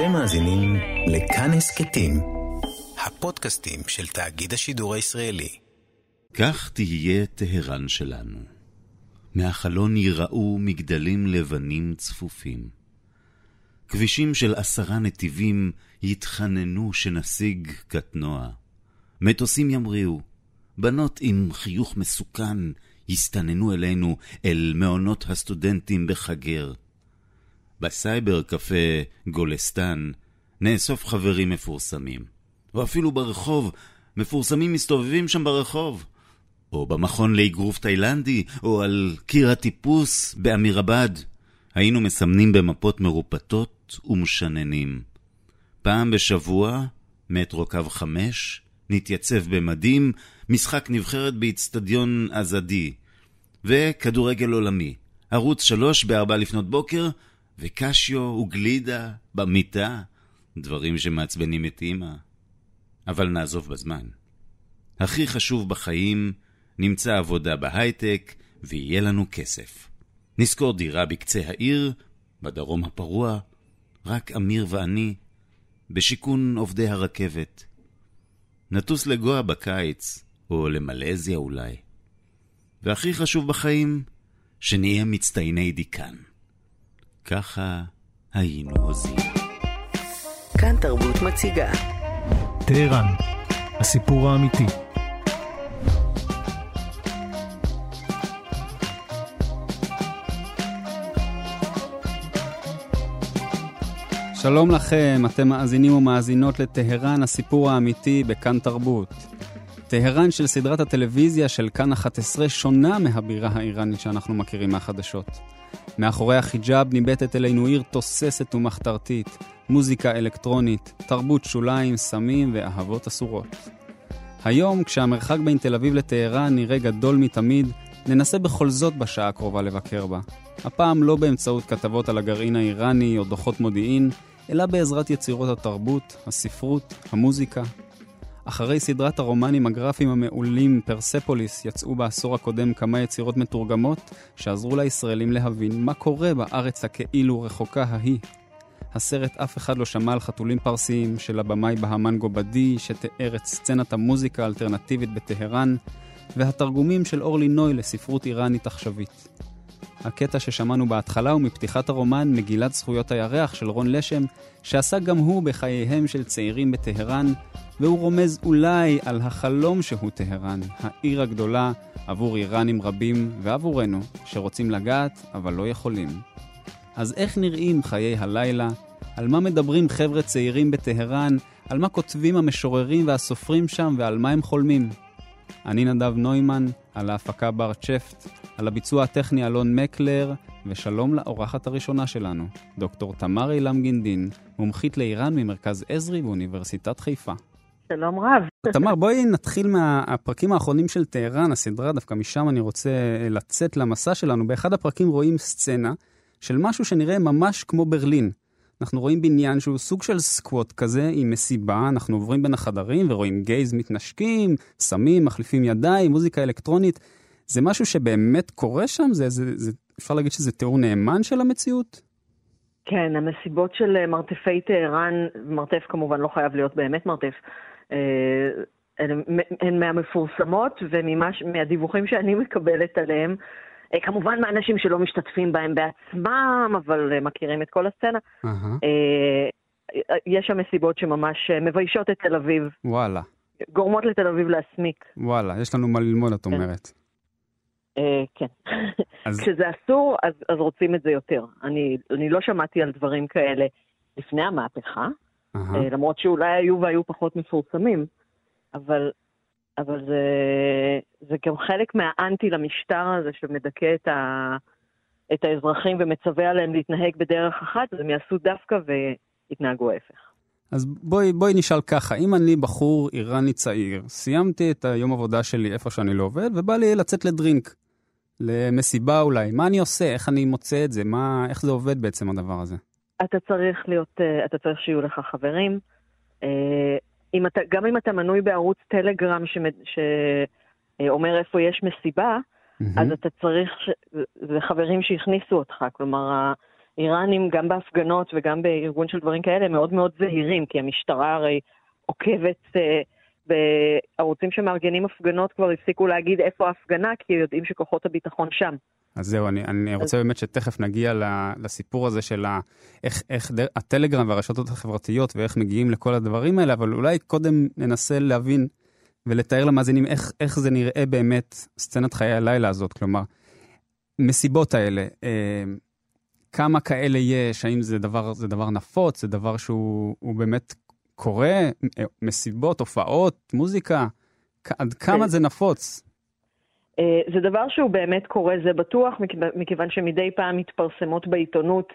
אתם מאזינים לכאן הסכתים, הפודקאסטים של תאגיד השידור הישראלי. כך תהיה טהרן שלנו. מהחלון ייראו מגדלים לבנים צפופים. כבישים של עשרה נתיבים יתחננו שנשיג קטנוע. מטוסים ימריאו, בנות עם חיוך מסוכן יסתננו אלינו אל מעונות הסטודנטים בחגר. בסייבר קפה גולסטן נאסוף חברים מפורסמים. או אפילו ברחוב, מפורסמים מסתובבים שם ברחוב. או במכון לאגרוף תאילנדי, או על קיר הטיפוס באמירבד. היינו מסמנים במפות מרופטות ומשננים. פעם בשבוע, מטרו קו חמש, נתייצב במדים, משחק נבחרת באיצטדיון עזדי, וכדורגל עולמי. ערוץ שלוש בארבע לפנות בוקר, וקשיו וגלידה במיטה, דברים שמעצבנים את אמא. אבל נעזוב בזמן. הכי חשוב בחיים, נמצא עבודה בהייטק, ויהיה לנו כסף. נשכור דירה בקצה העיר, בדרום הפרוע, רק אמיר ואני, בשיכון עובדי הרכבת. נטוס לגואה בקיץ, או למלזיה אולי. והכי חשוב בחיים, שנהיה מצטייני דיקן. ככה היינו הוזים. כאן תרבות מציגה. טהרן, הסיפור האמיתי. שלום לכם, אתם מאזינים ומאזינות לטהרן, הסיפור האמיתי בכאן תרבות. טהרן של סדרת הטלוויזיה של כאן 11 שונה מהבירה האיראנית שאנחנו מכירים מהחדשות. מאחורי החיג'אב ניבטת אלינו עיר תוססת ומחתרתית, מוזיקה אלקטרונית, תרבות שוליים, סמים ואהבות אסורות. היום, כשהמרחק בין תל אביב לטהרן נראה גדול מתמיד, ננסה בכל זאת בשעה הקרובה לבקר בה. הפעם לא באמצעות כתבות על הגרעין האיראני או דוחות מודיעין, אלא בעזרת יצירות התרבות, הספרות, המוזיקה. אחרי סדרת הרומנים הגרפיים המעולים פרספוליס, יצאו בעשור הקודם כמה יצירות מתורגמות שעזרו לישראלים להבין מה קורה בארץ הכאילו רחוקה ההיא. הסרט אף אחד לא שמע על חתולים פרסיים של הבמאי בהמן גובדי, שתיאר את סצנת המוזיקה האלטרנטיבית בטהרן, והתרגומים של אורלי נוי לספרות איראנית עכשווית. הקטע ששמענו בהתחלה הוא מפתיחת הרומן מגילת זכויות הירח של רון לשם, שעסק גם הוא בחייהם של צעירים בטהרן, והוא רומז אולי על החלום שהוא טהרן, העיר הגדולה עבור איראנים רבים ועבורנו, שרוצים לגעת אבל לא יכולים. אז איך נראים חיי הלילה? על מה מדברים חבר'ה צעירים בטהרן? על מה כותבים המשוררים והסופרים שם ועל מה הם חולמים? אני נדב נוימן, על ההפקה בר צ'פט, על הביצוע הטכני אלון מקלר, ושלום לאורחת הראשונה שלנו, דוקטור תמר אילם גינדין, מומחית לאיראן ממרכז עזרי באוניברסיטת חיפה. שלום רב. תמר, בואי נתחיל מהפרקים האחרונים של טהרן, הסדרה, דווקא משם אני רוצה לצאת למסע שלנו. באחד הפרקים רואים סצנה של משהו שנראה ממש כמו ברלין. אנחנו רואים בניין שהוא סוג של סקווט כזה, עם מסיבה, אנחנו עוברים בין החדרים ורואים גייז מתנשקים, סמים, מחליפים ידיים, מוזיקה אלקטרונית. זה משהו שבאמת קורה שם? זה, זה, זה, אפשר להגיד שזה תיאור נאמן של המציאות? כן, המסיבות של מרתפי טהרן, מרתף כמובן לא חייב להיות באמת מרתף, אה, הן מהמפורסמות ומהדיווחים שאני מקבלת עליהם, אה, כמובן מאנשים שלא משתתפים בהם בעצמם, אבל אה, מכירים את כל הסצנה. Uh-huh. יש שם מסיבות שממש מביישות את תל אביב. וואלה. גורמות לתל אביב להסמיק. וואלה, יש לנו מה ללמוד, את כן. אומרת. כן. אז... כשזה אסור, אז, אז רוצים את זה יותר. אני, אני לא שמעתי על דברים כאלה לפני המהפכה, uh-huh. למרות שאולי היו והיו פחות מפורסמים, אבל אבל זה, זה גם חלק מהאנטי למשטר הזה שמדכא את, ה, את האזרחים ומצווה עליהם להתנהג בדרך אחת, אז הם יעשו דווקא ויתנהגו ההפך. אז בואי, בואי נשאל ככה, אם אני בחור איראני צעיר, סיימתי את היום עבודה שלי איפה שאני לא עובד, ובא לי לצאת לדרינק, למסיבה אולי, מה אני עושה? איך אני מוצא את זה? מה, איך זה עובד בעצם הדבר הזה? אתה צריך להיות, אה, אתה צריך שיהיו לך חברים. אם אתה, גם אם אתה מנוי בערוץ טלגרם שאומר איפה יש מסיבה, mm-hmm. אז אתה צריך, ש... זה חברים שהכניסו אותך, כלומר, איראנים, גם בהפגנות וגם בארגון של דברים כאלה, הם מאוד מאוד זהירים, כי המשטרה הרי עוקבת... אה, בערוצים שמארגנים הפגנות כבר הפסיקו להגיד איפה ההפגנה, כי יודעים שכוחות הביטחון שם. אז זהו, אני, אני רוצה. באמת שתכף נגיע לסיפור הזה של ה, איך, איך דר, הטלגרם והרשתות החברתיות ואיך מגיעים לכל הדברים האלה, אבל אולי קודם ננסה להבין ולתאר למאזינים איך, איך זה נראה באמת סצנת חיי הלילה הזאת. כלומר, מסיבות האלה, אה, כמה כאלה יש, האם זה דבר, זה דבר נפוץ, זה דבר שהוא באמת קורה, מסיבות, הופעות, מוזיקה, עד כמה כן. זה נפוץ? אה, זה דבר שהוא באמת קורה, זה בטוח, מכיוון שמדי פעם מתפרסמות בעיתונות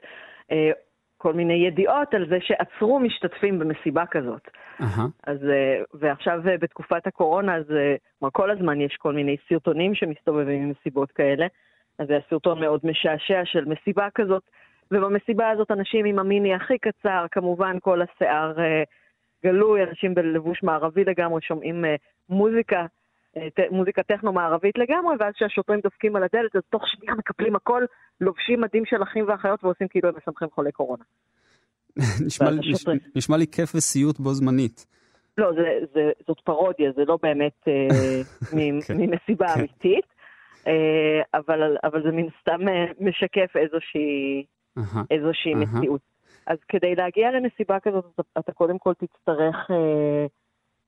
אה, כל מיני ידיעות על זה שעצרו משתתפים במסיבה כזאת. Uh-huh. אז, אה, ועכשיו בתקופת הקורונה, אז כל הזמן יש כל מיני סרטונים שמסתובבים עם מסיבות כאלה. אז זה היה סרטון מאוד משעשע של מסיבה כזאת, ובמסיבה הזאת אנשים עם המיני הכי קצר, כמובן כל השיער גלוי, אנשים בלבוש מערבי לגמרי, שומעים מוזיקה. מוזיקה טכנו-מערבית לגמרי, ואז כשהשוטרים דופקים על הדלת, אז תוך שנייה מקפלים הכל, לובשים מדים של אחים ואחיות ועושים כאילו הם מסמכים חולי קורונה. נשמע, נשמע, נשמע לי כיף וסיוט בו זמנית. לא, זה, זה, זאת פרודיה, זה לא באמת אה, כן, ממסיבה כן. אמיתית, אה, אבל, אבל זה מן סתם אה, משקף איזושהי, איזושהי. מציאות. אז כדי להגיע למסיבה כזאת, אתה, אתה קודם כל תצטרך... אה,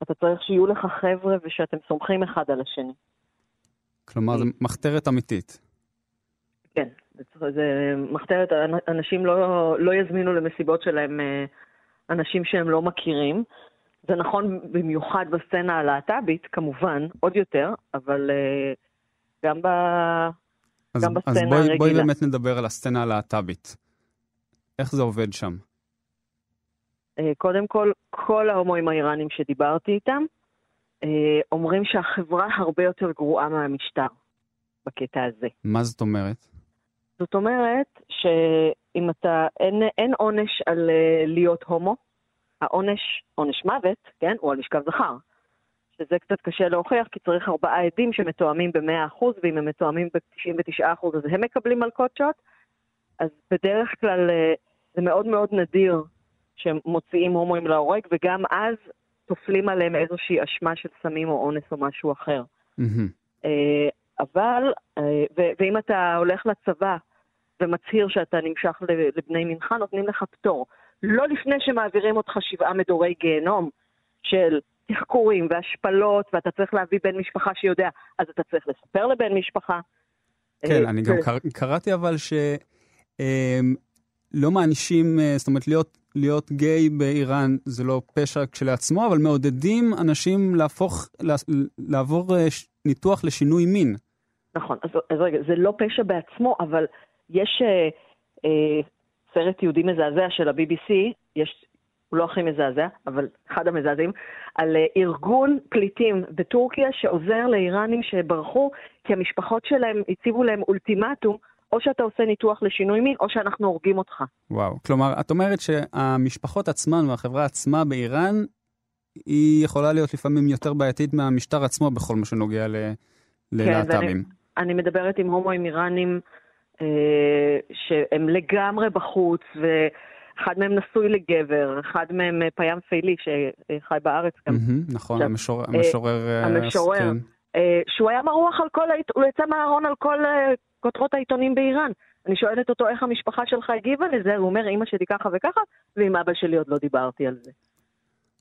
אתה צריך שיהיו לך חבר'ה ושאתם סומכים אחד על השני. כלומר, זו מחתרת אמיתית. כן, זה, זה מחתרת, אנשים לא, לא יזמינו למסיבות שלהם אה, אנשים שהם לא מכירים. זה נכון במיוחד בסצנה הלהט"בית, כמובן, עוד יותר, אבל uh, גם, ב... אז, גם בסצנה אז בואי, הרגילה. אז בואי באמת נדבר על הסצנה הלהט"בית. איך זה עובד שם? אה, קודם כל, כל ההומואים האיראנים שדיברתי איתם אה, אומרים שהחברה הרבה יותר גרועה מהמשטר בקטע הזה. מה זאת אומרת? זאת אומרת שאם אתה, אין, אין עונש על אה, להיות הומו, העונש, עונש מוות, כן, הוא על משכב זכר. שזה קצת קשה להוכיח, כי צריך ארבעה עדים שמתואמים ב-100%, ואם הם מתואמים ב-99% אז הם מקבלים מלכות שוט. אז בדרך כלל זה מאוד מאוד נדיר שמוציאים הומואים להורג, וגם אז טופלים עליהם איזושהי אשמה של סמים או אונס או משהו אחר. Mm-hmm. אבל, אה, ואם אתה הולך לצבא ומצהיר שאתה נמשך לבני מנחה, נותנים לך פטור. לא לפני שמעבירים אותך שבעה מדורי גיהנום של תחקורים והשפלות, ואתה צריך להביא בן משפחה שיודע, אז אתה צריך לספר לבן משפחה. כן, אני גם קראתי אבל ש... לא מענישים, אה, זאת אומרת, להיות, להיות גיי באיראן זה לא פשע כשלעצמו, אבל מעודדים אנשים להפוך, לעבור אה, ניתוח לשינוי מין. נכון, אז, אז רגע, זה לא פשע בעצמו, אבל יש אה, אה, סרט יהודי מזעזע של ה-BBC, יש, הוא לא הכי מזעזע, אבל אחד המזעזעים, על אה, ארגון פליטים בטורקיה שעוזר לאיראנים שברחו, כי המשפחות שלהם הציבו להם אולטימטום. או שאתה עושה ניתוח לשינוי מין, או שאנחנו הורגים אותך. וואו, כלומר, את אומרת שהמשפחות עצמן והחברה עצמה באיראן, היא יכולה להיות לפעמים יותר בעייתית מהמשטר עצמו בכל מה שנוגע ללהט"בים. כן, אני מדברת עם הומואים איראנים אה, שהם לגמרי בחוץ, ואחד מהם נשוי לגבר, אחד מהם אה, פיים פיילי שחי בארץ גם. Mm-hmm, נכון, המשורר. המשורר, אה, המשורר כן. אה, שהוא היה מרוח על כל, הוא יצא מהארון על כל אה, כותרות העיתונים באיראן. אני שואלת אותו איך המשפחה שלך הגיבה לזה, הוא אומר, אמא שלי ככה וככה, ועם אבא שלי עוד לא דיברתי על זה.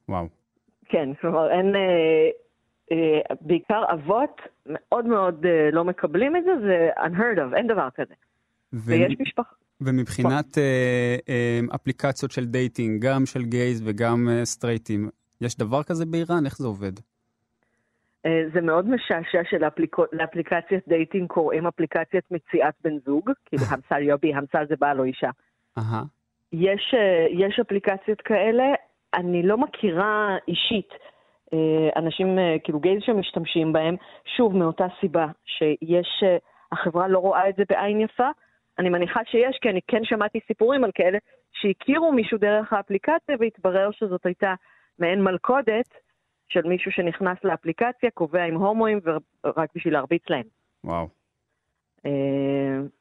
וואו. כן, כלומר, אין... אה, אה, בעיקר אבות מאוד מאוד אה, לא מקבלים את זה, זה unheard of, אין דבר כזה. ו... ויש משפחה... ומבחינת אה, אה, אפליקציות של דייטינג, גם של גייז וגם אה, סטרייטים, יש דבר כזה באיראן? איך זה עובד? אה, זה מאוד משעשע שלאפליקציית דייטינג קוראים אפליקציית מציאת בן זוג, כאילו המסל יובי, המסל זה בעל או אישה. יש, אה, יש אפליקציות כאלה, אני לא מכירה אישית אה, אנשים, כאילו גייז שמשתמשים בהם, שוב, מאותה סיבה, שיש, החברה לא רואה את זה בעין יפה. אני מניחה שיש, כי אני כן שמעתי סיפורים על כאלה שהכירו מישהו דרך האפליקציה והתברר שזאת הייתה מעין מלכודת. של מישהו שנכנס לאפליקציה, קובע עם הומואים, ורק בשביל להרביץ להם. וואו.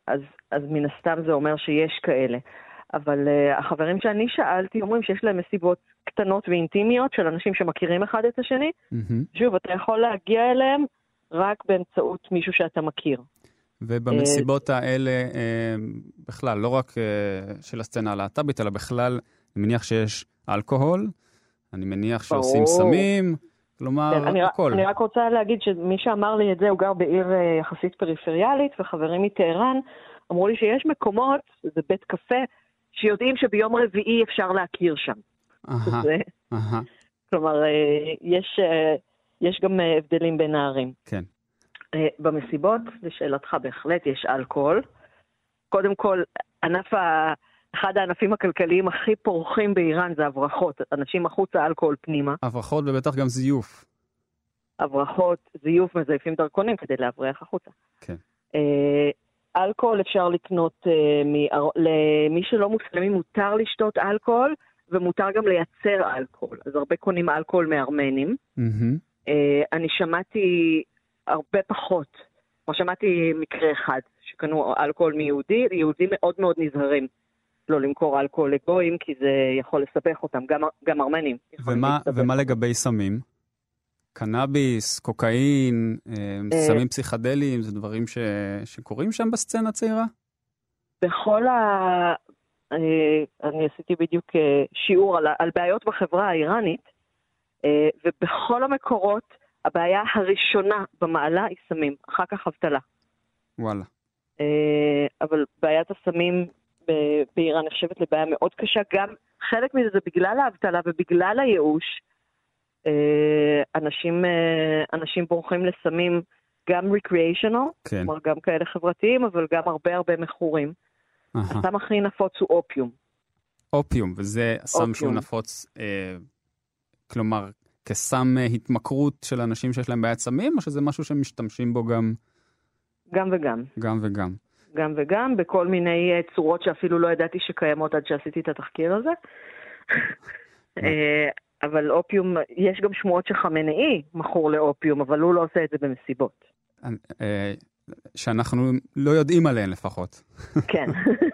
אז, אז מן הסתם זה אומר שיש כאלה. אבל uh, החברים שאני שאלתי אומרים שיש להם מסיבות קטנות ואינטימיות של אנשים שמכירים אחד את השני. Mm-hmm. שוב, אתה יכול להגיע אליהם רק באמצעות מישהו שאתה מכיר. ובמסיבות האלה, אה, בכלל, לא רק אה, של הסצנה הלהט"בית, אלא בכלל, אני מניח שיש אלכוהול, אני מניח שעושים סמים, כלומר, כן, אני, הכל. אני רק רוצה להגיד שמי שאמר לי את זה, הוא גר בעיר אה, יחסית פריפריאלית, וחברים מטהרן אמרו לי שיש מקומות, זה בית קפה, שיודעים שביום רביעי אפשר להכיר שם. אהה, אהה. כלומר, יש, יש גם הבדלים בין הערים. כן. אה, במסיבות, לשאלתך בהחלט, יש אלכוהול. קודם כל, ענף ה... אחד הענפים הכלכליים הכי פורחים באיראן זה הברחות. אנשים החוצה, אלכוהול פנימה. הברחות ובטח גם זיוף. הברחות, זיוף, מזייפים דרכונים כדי להבריח החוצה. כן. אה, אלכוהול אפשר לקנות, אה, למי שלא מוסלמי מותר לשתות אלכוהול, ומותר גם לייצר אלכוהול. אז הרבה קונים אלכוהול מארמנים. Mm-hmm. אני שמעתי הרבה פחות. כמו שמעתי מקרה אחד, שקנו אלכוהול מיהודי, יהודים מאוד מאוד נזהרים לא למכור אלכוהול לגויים, כי זה יכול לסבך אותם, גם, גם ארמנים. ומה, ומה לגבי סמים? קנאביס, קוקאין, אה, אה, סמים פסיכדליים, זה דברים ש... שקורים שם בסצנה הצעירה? בכל ה... אני, עשיתי בדיוק אה, שיעור על, על בעיות בחברה האיראנית, ובכל המקורות הבעיה הראשונה במעלה היא סמים, אחר כך אבטלה. וואלה. אבל בעיית הסמים באיראן נחשבת לבעיה מאוד קשה. גם חלק מזה זה בגלל האבטלה ובגלל הייאוש. אה, אנשים, אה, אנשים בורחים לסמים גם recreational, כן. כלומר גם כאלה חברתיים, אבל גם הרבה הרבה מכורים. הסם הכי נפוץ הוא אופיום. אופיום, וזה הסם שהוא נפוץ, אה, כלומר, כסם אה, התמכרות של אנשים שיש להם בעיית סמים, או שזה משהו שמשתמשים בו גם... גם וגם. גם וגם. גם וגם, בכל מיני אה, צורות שאפילו לא ידעתי שקיימות עד שעשיתי את התחקיר הזה. אה, אבל אופיום, יש גם שמועות שחמנאי מכור לאופיום, אבל הוא לא עושה את זה במסיבות. שאנחנו לא יודעים עליהן לפחות. כן.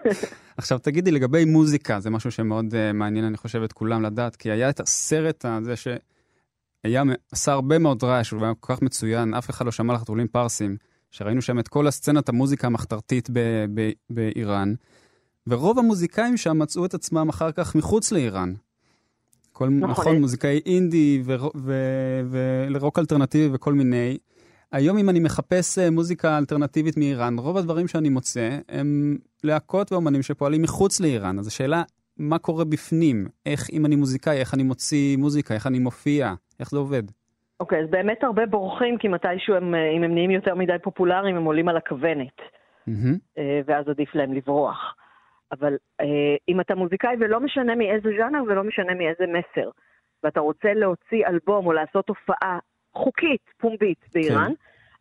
עכשיו תגידי, לגבי מוזיקה, זה משהו שמאוד מעניין, אני חושב, את כולם לדעת, כי היה את הסרט הזה ש... היה, עשה הרבה מאוד רעש, הוא היה כל כך מצוין, אף אחד לא שמע לחתולים פרסים, שראינו שם את כל הסצנת המוזיקה המחתרתית באיראן, ורוב המוזיקאים שם מצאו את עצמם אחר כך מחוץ לאיראן. כל, נכון, נכון מוזיקאי אינדי ולרוק אלטרנטיבי וכל מיני. היום אם אני מחפש אה, מוזיקה אלטרנטיבית מאיראן, רוב הדברים שאני מוצא הם להקות ואומנים שפועלים מחוץ לאיראן. אז השאלה, מה קורה בפנים? איך, אם אני מוזיקאי, איך אני מוציא מוזיקה, איך אני מופיע? איך זה עובד? אוקיי, okay, אז באמת הרבה בורחים, כי מתישהו הם, אה, אם הם נהיים יותר מדי פופולריים, הם עולים על הכוונת. Mm-hmm. ואז עדיף להם לברוח. אבל אה, אם אתה מוזיקאי ולא משנה מאיזה ז'אנר ולא משנה מאיזה מסר, ואתה רוצה להוציא אלבום או לעשות הופעה חוקית, פומבית באיראן, כן.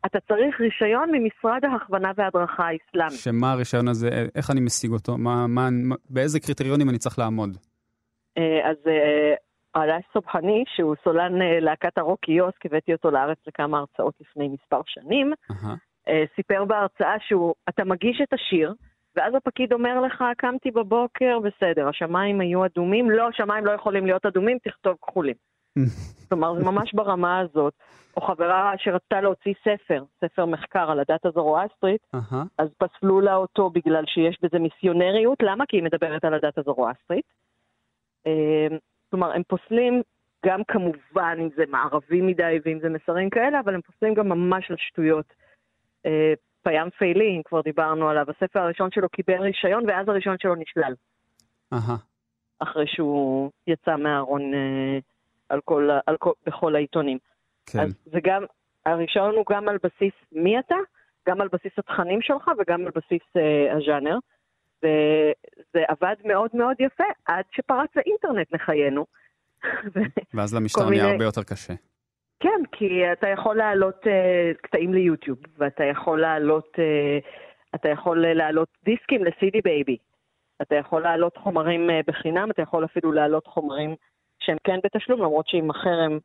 אתה צריך רישיון ממשרד ההכוונה וההדרכה האסלאמית. שמה הרישיון הזה, איך אני משיג אותו? מה, מה, באיזה קריטריונים אני צריך לעמוד? אז עלאי סובחני, שהוא סולן אה, להקת הרוק קיוסק, הבאתי אותו לארץ לכמה הרצאות לפני מספר שנים, uh-huh. סיפר בהרצאה שהוא, אתה מגיש את השיר, ואז הפקיד אומר לך, קמתי בבוקר, בסדר, השמיים היו אדומים, לא, השמיים לא יכולים להיות אדומים, תכתוב כחולים. כלומר, זה ממש ברמה הזאת. או חברה שרצתה להוציא ספר, ספר מחקר על הדת הזרואסטרית, uh-huh. אז פסלו לה אותו בגלל שיש בזה מיסיונריות. למה? כי היא מדברת על הדת הזרואסטרית. כלומר, הם פוסלים גם כמובן אם זה מערבי מדי ואם זה מסרים כאלה, אבל הם פוסלים גם ממש לשטויות. אה, פיאם פיילי, אם כבר דיברנו עליו, הספר הראשון שלו קיבל רישיון ואז הראשון שלו נשלל. אהה. אחרי שהוא יצא מהארון אה, על כל, על כל, בכל העיתונים. כן. אז זה גם, הרישיון הוא גם על בסיס מי אתה, גם על בסיס התכנים שלך וגם על בסיס אה, הז'אנר. וזה עבד מאוד מאוד יפה עד שפרץ האינטרנט לחיינו. ואז למשטר נהיה הרבה יותר קשה. כן, כי אתה יכול להעלות uh, קטעים ליוטיוב, ואתה יכול להעלות, uh, אתה יכול להעלות דיסקים ל- CD Baby. אתה יכול להעלות חומרים uh, בחינם, אתה יכול אפילו להעלות חומרים שהם כן בתשלום, למרות שעם החרם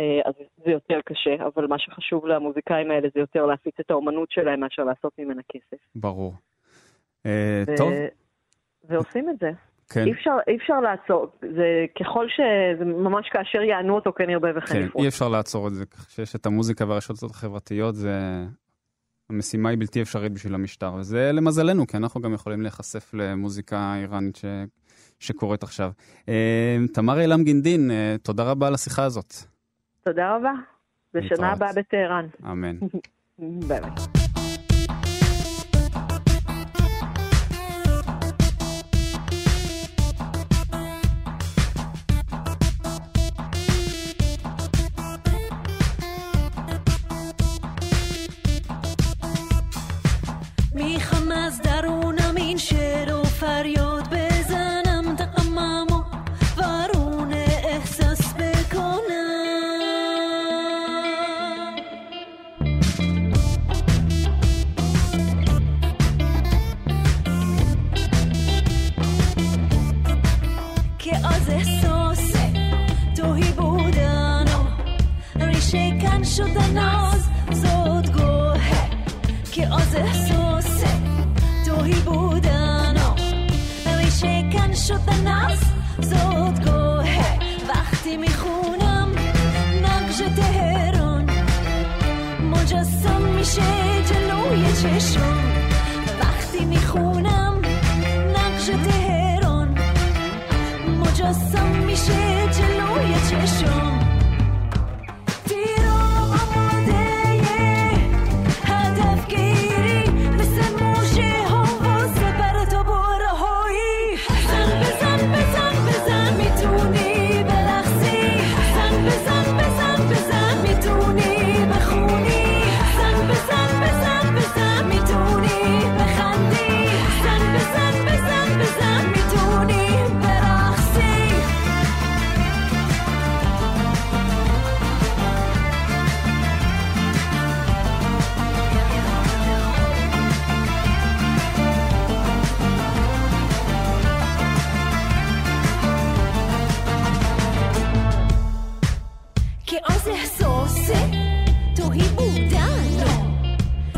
uh, אז זה יותר קשה, אבל מה שחשוב למוזיקאים האלה זה יותר להפיץ את האומנות שלהם מאשר לעשות ממנה כסף. ברור. אה, טוב. ועושים את זה. כן. אי אפשר, אי אפשר לעצור, זה ככל ש... זה ממש כאשר יענו אותו כן ירבה וכן כן, יפרוץ. אי אפשר לעצור את זה. כשיש את המוזיקה והרשתות החברתיות, זה... המשימה היא בלתי אפשרית בשביל המשטר, וזה למזלנו, כי אנחנו גם יכולים להיחשף למוזיקה איראנית ש... שקורית עכשיו. אה, תמר אילם גינדין, אה, תודה רבה על השיחה הזאת. תודה רבה. בשנה הבאה בטהרן. אמן. ביי ביי. ain't shit over. حس توهی بودن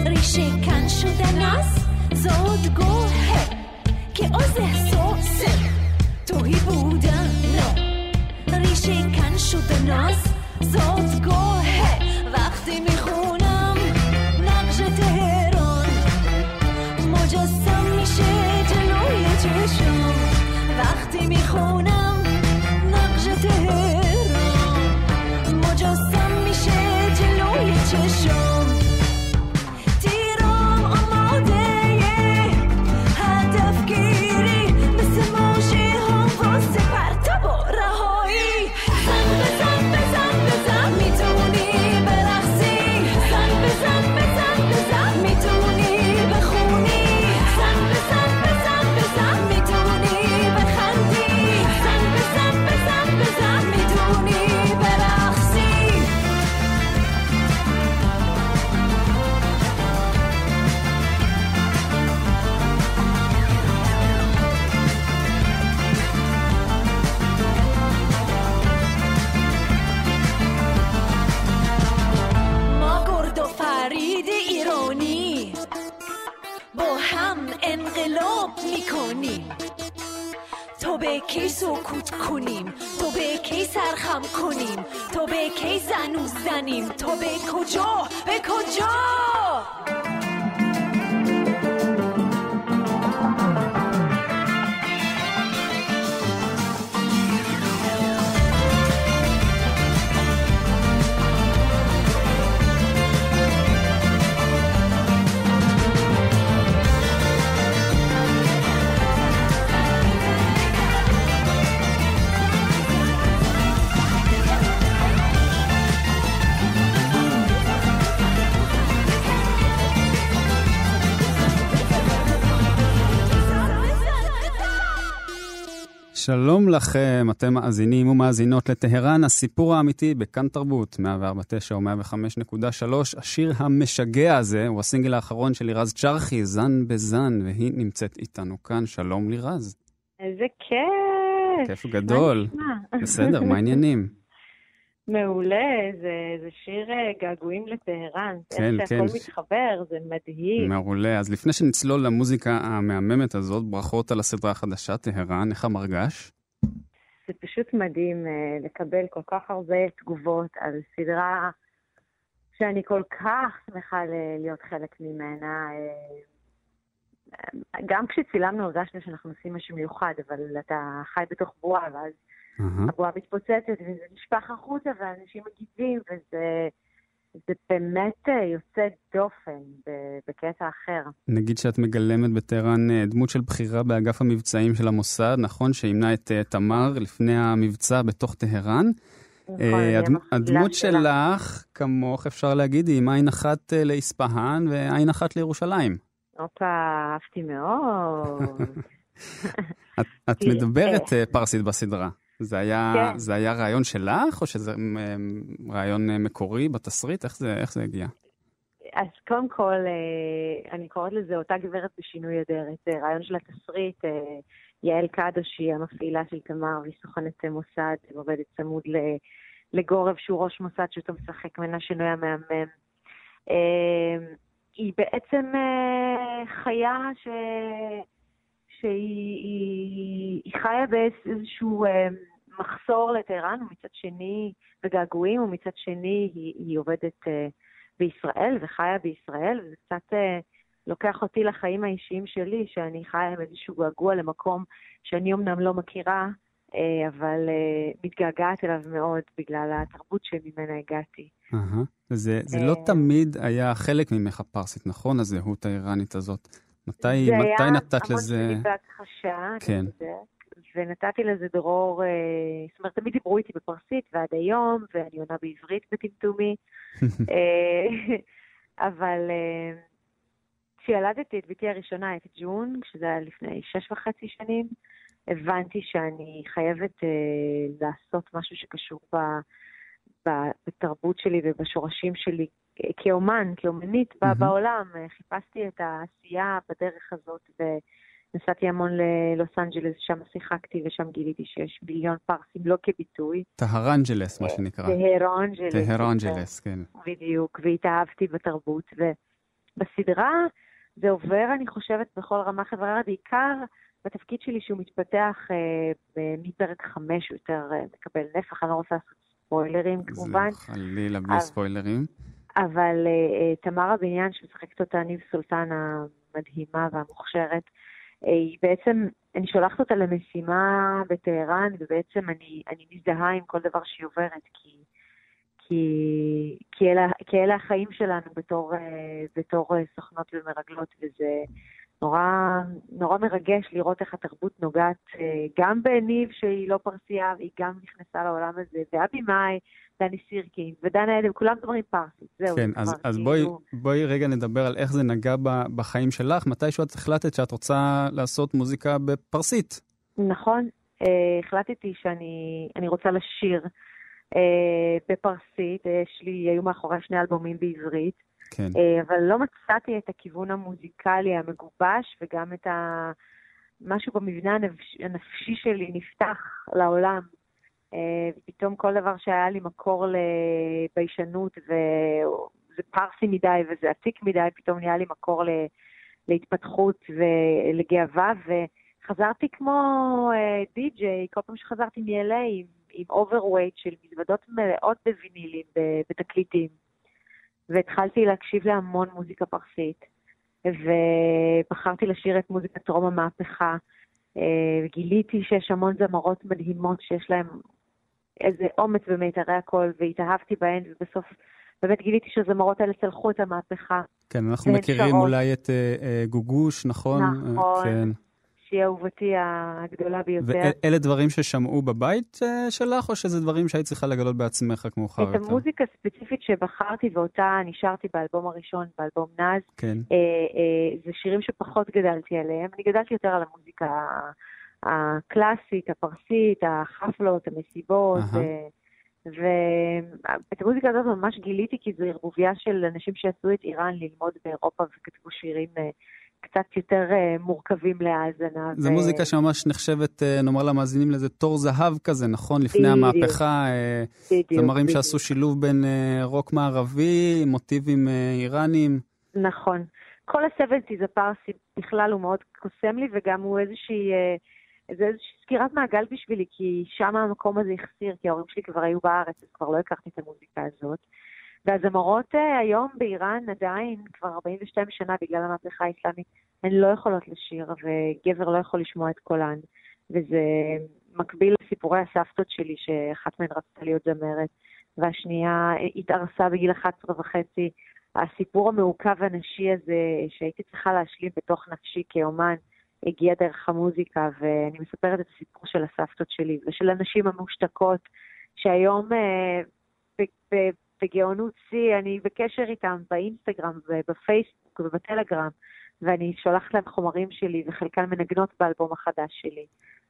ریشه کن شدن از زادگاهه که از احساس. توهی بودن ریشه کن شدن از زادگاهه. وقتی می‌خونم نقش تهران مجسم میشه جلوی چشم. وقتی می‌خونم کی سکوت کنیم. تو به کی سرخم کنیم؟ تو به کی زنوز زنیم؟ تو به کجا؟ به کجا؟ שלום לכם, אתם מאזינים ומאזינות לטהרן, הסיפור האמיתי בכאן תרבות, 104.9 או 105.3. השיר המשגע הזה הוא הסינגל האחרון של לירז צ'רחי, זן בזן, והיא נמצאת איתנו כאן. שלום לירז. איזה כיף. כיף גדול. בסדר, מה העניינים? מעולה, זה, זה שיר אה, געגועים לטהרן. כן, איך שהכל כן. מתחבר, זה מדהים. מעולה. אז לפני שנצלול למוזיקה המהממת הזאת, ברכות על הסדרה החדשה, טהרן, איך המרגש? זה פשוט מדהים אה, לקבל כל כך הרבה תגובות על סדרה שאני כל כך שמחה להיות חלק ממנה. אה, גם כשצילמנו הרגשנו שאנחנו עושים משהו מיוחד, אבל אתה חי בתוך בועה, ואז. הבועה מתפוצצת וזה נשפך החוצה ואנשים מגיבים, וזה... זה באמת אה, יוצא דופן בקטע אחר. נגיד שאת מגלמת בטהרן אה, דמות של בכירה באגף המבצעים של המוסד, נכון? שימנה את אה, תמר לפני המבצע בתוך טהרן. נכון, הד... הדמות שלך, כמוך אפשר להגיד, היא עם עין אחת לאספהאן ועין אחת לירושלים. הופה, אהבתי מאוד. את, את מדברת פרסית בסדרה. זה היה, כן. זה היה רעיון שלך, או שזה רעיון אה, מקורי בתסריט? איך זה, איך זה הגיע? אז קודם כל, אה, אני קוראת לזה אותה גברת בשינוי אדרת. זה רעיון של התסריט. אה, יעל קדוש היא המפעילה של תמר, והיא סוכנת מוסד, עובדת צמוד לגורב, שהוא ראש מוסד שאותו משחק מנה שינוי המהמם. היא בעצם חיה ש... שהיא היא, היא חיה באיזשהו מחסור לטהרן, ומצד שני, וגעגועים, ומצד שני היא, היא עובדת uh, בישראל וחיה בישראל, וזה קצת uh, לוקח אותי לחיים האישיים שלי, שאני חיה עם איזשהו געגוע למקום שאני אמנם לא מכירה, uh, אבל מתגעגעת אליו מאוד בגלל התרבות שממנה הגעתי. Uh-huh. זה, זה לא תמיד היה חלק ממך הפרסית, נכון? הזהות האיראנית הזאת. מתי, מתי נתת לזה... זה היה המון שלי בהכחשה, כן. ונתתי לזה דרור, אה, זאת אומרת, תמיד דיברו איתי בפרסית ועד היום, ואני עונה בעברית בטמטומי, אה, אבל אה, כשילדתי את בתי הראשונה, את ג'ון, כשזה היה לפני שש וחצי שנים, הבנתי שאני חייבת לעשות משהו שקשור ב... בתרבות שלי ובשורשים שלי כאומן, כאומנית mm-hmm. בעולם. חיפשתי את העשייה בדרך הזאת, ו... נסעתי המון ללוס אנג'לס, שם שיחקתי ושם גיליתי שיש מיליון פרסים, לא כביטוי. Tehrangeles, מה שנקרא. Tehrangeles. Tehrangeles, כן. בדיוק, והתאהבתי בתרבות. ובסדרה זה עובר, אני חושבת, בכל רמה חברה, בעיקר בתפקיד שלי שהוא מתפתח אה, מפרק חמש, הוא יותר אה, מקבל נפח, אני לא רוצה לעשות ספוילרים כמובן. זה חלילה בלי ספוילרים. אבל אה, תמר רבניאן, שמשחקת אותה ניב סולטן המדהימה והמוכשרת, היא בעצם, אני שולחת אותה למשימה בטהרן, ובעצם אני, אני מזדהה עם כל דבר שהיא עוברת, כי, כי, כי, אלה, כי אלה החיים שלנו בתור, בתור סוכנות ומרגלות, וזה נורא, נורא מרגש לראות איך התרבות נוגעת גם בניב, שהיא לא פרסייה, והיא גם נכנסה לעולם הזה, ואבי מאי, דני סירקין ודנה עדן, כולם דברים פרסית, זהו. כן, אז, אז בואי, כאילו... בואי רגע נדבר על איך זה נגע בחיים שלך, מתישהו את החלטת שאת רוצה לעשות מוזיקה בפרסית. נכון, אה, החלטתי שאני רוצה לשיר אה, בפרסית, יש לי, היו מאחורי שני אלבומים בעברית, כן. אה, אבל לא מצאתי את הכיוון המוזיקלי המגובש וגם את ה... משהו במבנה הנפש, הנפשי שלי נפתח לעולם. אה, ופתאום כל דבר שהיה לי מקור לביישנות, וזה פרסי מדי וזה עתיק מדי, פתאום נהיה לי מקור להתפתחות ולגאווה, וחזרתי כמו אה, די-ג'יי, כל פעם שחזרתי מ-LA עם, עם overweight של מזוודות מלאות בווינילים, בתקליטים, והתחלתי להקשיב להמון מוזיקה פרסית, ובחרתי לשיר את מוזיקת טרום המהפכה. אה, גיליתי שיש המון זמרות מדהימות שיש להן איזה אומץ במיתרי הקול, והתאהבתי בהן, ובסוף באמת גיליתי שהזמרות האלה צלחו את המהפכה. כן, אנחנו מכירים שרות. אולי את uh, uh, גוגוש, נכון? נכון. כן. שהיא אהובתי הגדולה ביותר. ואלה דברים ששמעו בבית uh, שלך, או שזה דברים שהיית צריכה לגלות בעצמך כמו מאוחר יותר? את המוזיקה הספציפית שבחרתי ואותה נשארתי באלבום הראשון, באלבום נאז, כן. uh, uh, זה שירים שפחות גדלתי עליהם. אני גדלתי יותר על המוזיקה הקלאסית, הפרסית, החפלות, המסיבות. ואת המוזיקה הזאת ממש גיליתי כי זו ערבוביה של אנשים שעשו את איראן ללמוד באירופה וכתבו שירים אה, קצת יותר uh, מורכבים להאזנה. זו ו... מוזיקה שממש נחשבת, uh, נאמר למאזינים לזה, תור זהב כזה, נכון? לפני בדיוק. המהפכה, uh, זמרים שעשו שילוב בין uh, רוק מערבי, מוטיבים uh, איראניים. נכון. כל ה-70's הפרסי בכלל הוא מאוד קוסם לי, וגם הוא איזושהי... זה איזושהי סגירת מעגל בשבילי, כי שם המקום הזה החסיר, כי ההורים שלי כבר היו בארץ, אז כבר לא הכרתי את המוזיקה הזאת. והזמרות אה, היום באיראן עדיין, כבר 42 שנה בגלל המהפכה האסלאמית, הן לא יכולות לשיר, וגבר לא יכול לשמוע את קולן. וזה מקביל לסיפורי הסבתות שלי, שאחת מהן רצתה להיות זמרת, והשנייה התארסה בגיל 11 וחצי. הסיפור המעוכב הנשי הזה, שהייתי צריכה להשלים בתוך נפשי כאומן, הגיע דרך המוזיקה, ואני מספרת את הסיפור של הסבתות שלי ושל הנשים המושתקות, שהיום אה, בגאונות שיא, אני בקשר איתם באינסטגרם ובפייסבוק ובטלגרם, ואני שולחת להם חומרים שלי, וחלקן מנגנות באלבום החדש שלי.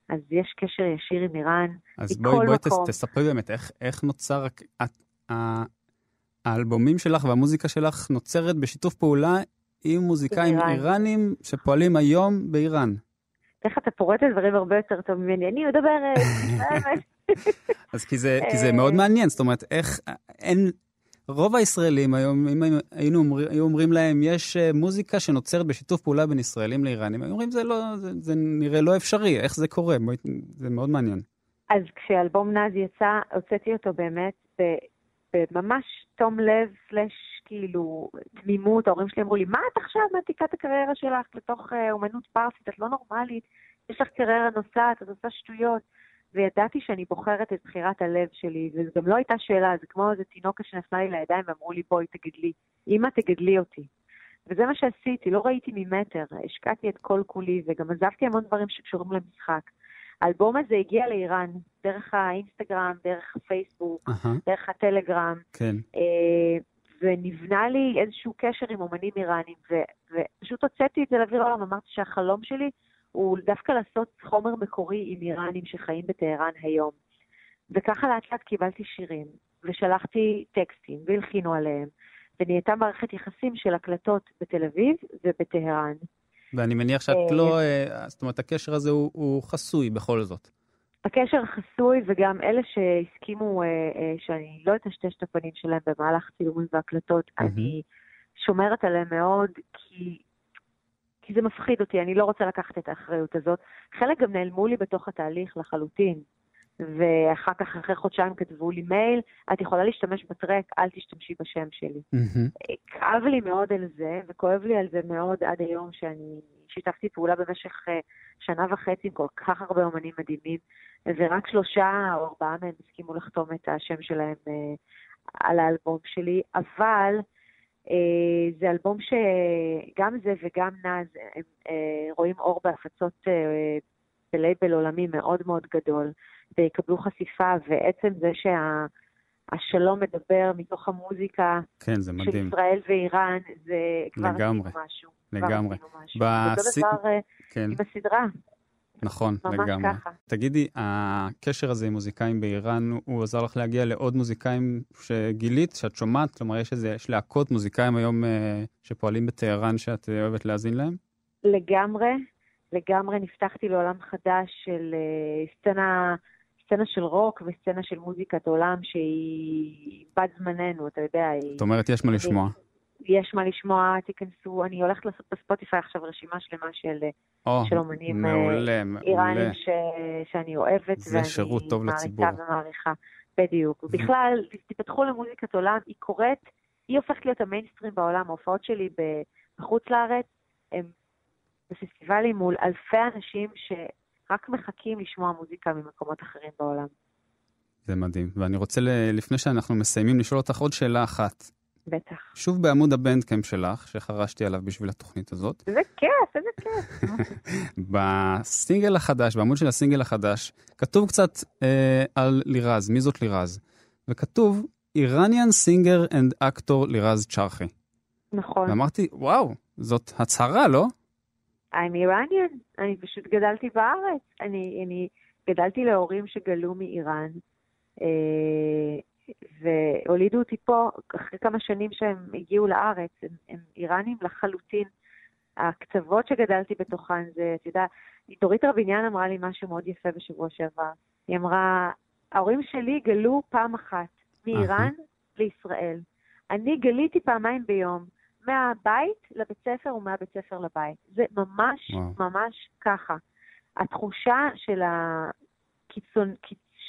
אז יש קשר ישיר עם איראן, אז בואי, בואי תס, תספרי באמת איך, איך נוצר, את, האלבומים שלך והמוזיקה שלך נוצרת בשיתוף פעולה עם מוזיקאים איראן. איראנים שפועלים היום באיראן. איך אתה פורט את דברים הרבה יותר טוב ממני, אני מדברת. אז כי זה, כי זה מאוד מעניין, זאת אומרת, איך, אין, רוב הישראלים היום, אם היינו אומר, היו אומרים להם, יש אה, מוזיקה שנוצרת בשיתוף פעולה בין ישראלים לאיראנים, היו אומרים, זה, לא, זה, זה נראה לא אפשרי, איך זה קורה? זה מאוד מעניין. אז כשאלבום נאז יצא, הוצאתי אותו באמת בממש תום לב, סלש כאילו תמימות, ההורים שלי אמרו לי, מה את עכשיו מעתיקה את הקריירה שלך לתוך אה, אומנות פרסית, את לא נורמלית, יש לך קריירה נוסעת, את עושה שטויות. וידעתי שאני בוחרת את בחירת הלב שלי, וזו גם לא הייתה שאלה, זה כמו איזה תינוקה שנפלה לי לידיים ואמרו לי, בואי, תגדלי. אמא, תגדלי אותי. וזה מה שעשיתי, לא ראיתי ממטר, השקעתי את כל כולי, וגם עזבתי המון דברים שקשורים למשחק. האלבום הזה הגיע לאיראן, דרך האינסטגרם, דרך הפייסבוק, uh-huh. דרך הטלגרם. כן. אה, ונבנה לי איזשהו קשר עם אומנים איראנים, ו- ופשוט הוצאתי את זה לאוויר העולם, אמרתי שהחלום שלי הוא דווקא לעשות חומר מקורי עם איראנים שחיים בטהרן היום. וככה לאט לאט קיבלתי שירים, ושלחתי טקסטים, והלחינו עליהם, ונהייתה מערכת יחסים של הקלטות בתל אביב ובטהרן. ואני מניח שאת אה, לא, אה, זאת אומרת, הקשר הזה הוא, הוא חסוי בכל זאת. הקשר חסוי, וגם אלה שהסכימו אה, שאני לא אטשטש את הפנים שלהם במהלך צילומים והקלטות, mm-hmm. אני שומרת עליהם מאוד, כי כי זה מפחיד אותי, אני לא רוצה לקחת את האחריות הזאת. חלק גם נעלמו לי בתוך התהליך לחלוטין. ואחר כך, אחרי חודשיים כתבו לי מייל, את יכולה להשתמש בטרק, אל תשתמשי בשם שלי. Mm-hmm. כאב לי מאוד על זה, וכואב לי על זה מאוד עד היום שאני שיתפתי פעולה במשך uh, שנה וחצי עם כל כך הרבה אומנים מדהימים, ורק שלושה או ארבעה מהם הסכימו לחתום את השם שלהם uh, על האלבום שלי, אבל אה, זה אלבום שגם זה וגם נאז הם אה, רואים אור בהפצות אה, בלייבל עולמי מאוד מאוד גדול, ויקבלו חשיפה, ועצם זה שהשלום שה... מדבר מתוך המוזיקה כן, זה מדהים. של ישראל ואיראן, זה כבר לגמרי, משהו. לגמרי. בס... אותו דבר כן. עם הסדרה. נכון, ממש לגמרי. ככה. תגידי, הקשר הזה עם מוזיקאים באיראן, הוא עזר לך להגיע לעוד מוזיקאים שגילית, שאת שומעת? כלומר, יש איזה, יש להקות מוזיקאים היום אה, שפועלים בטהרן שאת אוהבת להאזין להם? לגמרי, לגמרי נפתחתי לעולם חדש של אה, סצנה, סצנה של רוק וסצנה של מוזיקת עולם שהיא בת זמננו, אתה יודע. זאת אומרת, יש מה לשמוע. יש מה לשמוע, תיכנסו, אני הולכת לעשות בספוטיפיי עכשיו רשימה שלמה של, oh, של אומנים אה, מעולה, איראנים ש, שאני אוהבת. זה שירות טוב לציבור. ואני מעריצה ומעריכה, בדיוק. בכלל, תפתחו למוזיקת עולם, היא קורית, היא הופכת להיות המיינסטרים בעולם. ההופעות שלי בחוץ לארץ הם בפסטיבלים מול אלפי אנשים שרק מחכים לשמוע מוזיקה ממקומות אחרים בעולם. זה מדהים. ואני רוצה, לפני שאנחנו מסיימים, לשאול אותך עוד שאלה אחת. בטח. שוב בעמוד הבנדקאמפ שלך, שחרשתי עליו בשביל התוכנית הזאת. איזה כיף, איזה כיף. בסינגל החדש, בעמוד של הסינגל החדש, כתוב קצת אה, על לירז, מי זאת לירז? וכתוב, Iranian singer and actor לירז צ'רחי. נכון. ואמרתי, וואו, זאת הצהרה, לא? I'm Iranian, אני פשוט גדלתי בארץ. אני, אני גדלתי להורים שגלו מאיראן. אה, והולידו אותי פה אחרי כמה שנים שהם הגיעו לארץ. הם, הם איראנים לחלוטין, הקצוות שגדלתי בתוכן זה, אתה יודע, דורית רביניאן אמרה לי משהו מאוד יפה בשבוע שעבר. היא אמרה, ההורים שלי גלו פעם אחת מאיראן לישראל. אני גליתי פעמיים ביום, מהבית לבית ספר ומהבית ספר לבית. זה ממש וואו. ממש ככה. התחושה של הקיצון,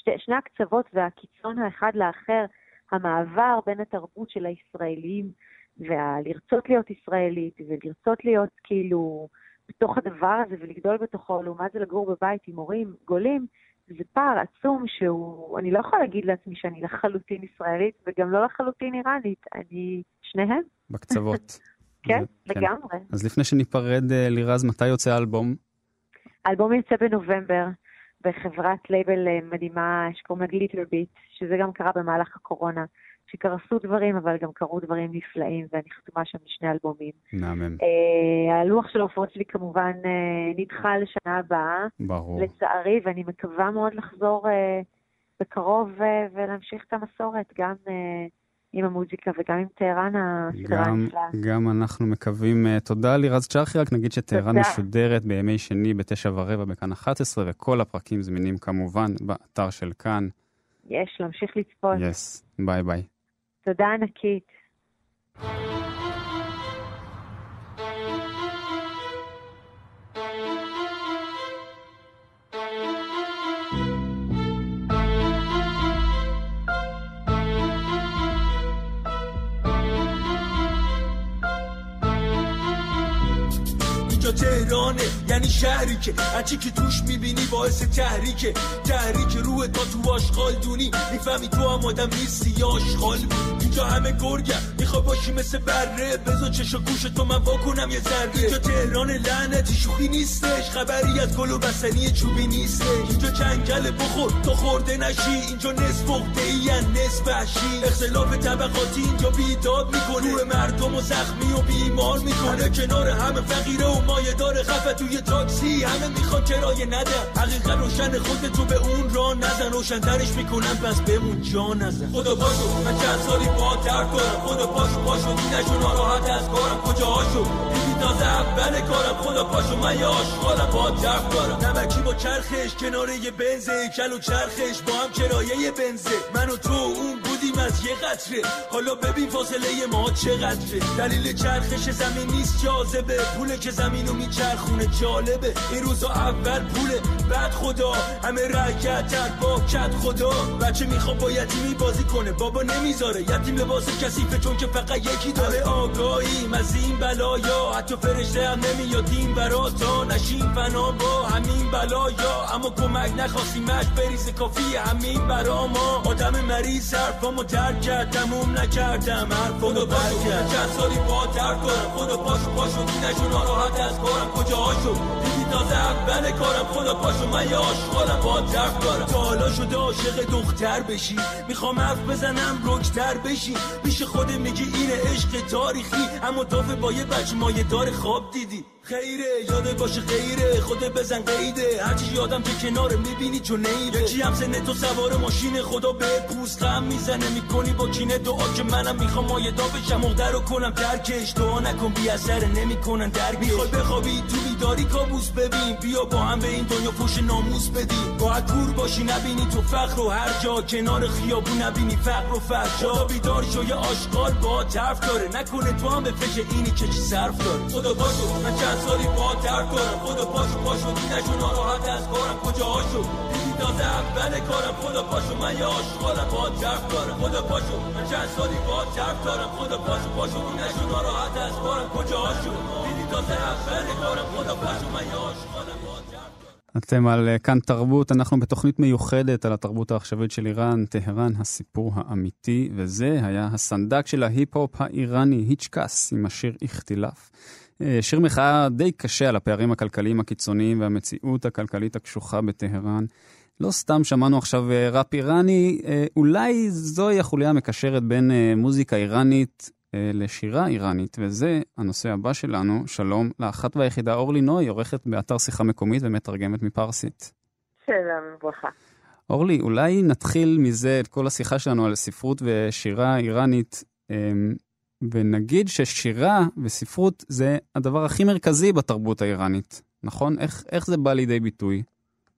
שתי, שני הקצוות והקיצון האחד לאחר, המעבר בין התרבות של הישראלים ולרצות להיות ישראלית ולרצות להיות כאילו בתוך הדבר הזה ולגדול בתוכו, לעומת זה לגור בבית עם הורים גולים, זה פער עצום שהוא, אני לא יכולה להגיד לעצמי שאני לחלוטין ישראלית וגם לא לחלוטין איראנית, אני שניהם. בקצוות. כן, כן, לגמרי. אז לפני שניפרד, אה, לירז, מתי יוצא האלבום? האלבום יוצא בנובמבר. בחברת לייבל אה, מדהימה שקוראים לה Glitterbeat, שזה גם קרה במהלך הקורונה, שקרסו דברים, אבל גם קרו דברים נפלאים, ואני חתומה שם לשני אלבומים. מהמם. Uh, הלוח של ההופעות שלי כמובן uh, נדחה לשנה הבאה. ברור. לצערי, ואני מקווה מאוד לחזור uh, בקרוב uh, ולהמשיך את המסורת, גם... עם המוזיקה וגם עם טהרן הסדרה הנפלאה. גם אנחנו מקווים. אה, תודה לירז צ'רחי, רק נגיד שטהרן משודרת בימי שני בתשע ורבע בכאן 11, וכל הפרקים זמינים כמובן באתר של כאן. יש, להמשיך לצפות. Yes, ביי ביי. תודה ענקית. یعنی شهری که هرچی که توش می‌بینی باعث تحریکه. تحریک روح تا تو آشغال دونی. می‌فهمی تو هم آدم نیستی یا آشغال اینجا همه گرگم می‌خوای باشی مثل بره. بزا چش و گوش تو من واکنم یه ذره. اینجا تهران لعنتی شوخی نیستش. خبری از گل و بسنی چوبی نیستش. اینجا جنگل بخور. تو خورده نشی. اینجا نصف ای نصف وحشی. اختلاف طبقاتی اینجا بیداد می‌کنه. مردم و زخمی و بیمار می‌کنه. کنار همه فقیره و مایه داره خفه توی تاکسی. همه می‌خوان کرایه نده حقیقت روشن خود تو به اون را نزن. روشنترش می‌کنن. پس بمون جا نزن. خدا باشو من چند سالی با درد کنم خدا پاشو پاشو نشون ناراحت از کارم. کجا هاشو دیدی تازه اول کارم. خدا پاشو من یه آشغالم با درد دارم نمکی با چرخش کنار یه بنزه. کل و چرخش با هم کرایه بنزه. من و تو اون بودیم از یه قطره. حالا ببین فاصله ما چقدره. دلیل چرخش زمین نیست جاذبه. پول که زمین رو میچرخونه جالبه. این روزا اول پوله. بعد خدا. همه رکت با کت خدا. بچه می‌خواد با یتیمی بازی کنه. بابا نمی‌ذاره. یتیم لباس کسیفه چون که فقط یکی داره آگاهیم از این بلایا حتی فرشته هم نمیاد. این برا تا نشیم فنا با همین بلایا. اما کمک نخواستیمش بریز کافی همین برا ما. آدم مریض حرفامو درک کرد تموم نکردم. حرفامو برکرد چند سالی با درد کنم خدا پاشو پاشو. نشون ناراحت از کارم. کجا دیدی تازه اول کارم. خدا پاشو. من یه آشغالم با درد دارم تا حالا شده عاشق دختر بشی. می‌خوام حرف بزنم رکتر بشی. پیش خود میگی اینه عشق تاریخی اما دافه با یه بچه مایه دار خواب دیدی. خیره یاده باشه غیره خود بزن قیده. هرچی یادم تو کنار می‌بینی چون نیره یکی هم سنه تو سوار ماشین خدا به پوست غم می‌زنه. می‌کنی با کینه دعا که منم می‌خوام مایدا بشم. مقدر رو کنم درکش. دعا نکن بی اثر نمی‌کنن درک. می‌خوای بخوابی تو بیداری کابوس ببین. بیا با هم به این دنیا پوش ناموس بدی باید کور باشی نبینی تو فخر و هر جا. کنار خیابون نبینی فقر و فرشا بیدار شو یه آشغال با طرف داره. نکنه تو هم به فکر اینی که چی صرف داره. خدا باشو من چند سالی با درد کنم خدا پاشو پاشو نشو ناراحت از کارم کجا هاشو دیدی تازه اول کارم خدا پاشو من یه آشغالم با درد دارم خدا پاشو من چند سالی با درد دارم خدا پاشو פשוט נשו נורא עד הספורם קוג'ושו דידי תוסר אחרי קורם חודו פשוט מיוש חודו אתם על אה, כאן תרבות, אנחנו בתוכנית מיוחדת על התרבות העכשווית של איראן, טהרן, הסיפור האמיתי, וזה היה הסנדק של ההיפ-הופ האיראני, היצ'קס, עם השיר איכתילף. אה, שיר מחאה די קשה על הפערים הכלכליים הקיצוניים והמציאות הכלכלית הקשוחה בטהרן. לא סתם שמענו עכשיו אה, ראפ איראני, אולי זוהי החוליה המקשרת בין מוזיקה איראנית אה, לשירה איראנית, וזה הנושא הבא שלנו. שלום לאחת והיחידה אורלי נוי, עורכת באתר שיחה מקומית ומתרגמת מפרסית. שלום, ברכה. אורלי, אולי נתחיל מזה את כל השיחה שלנו על ספרות ושירה איראנית. ונגיד ששירה וספרות זה הדבר הכי מרכזי בתרבות האיראנית, נכון? איך, איך זה בא לידי ביטוי?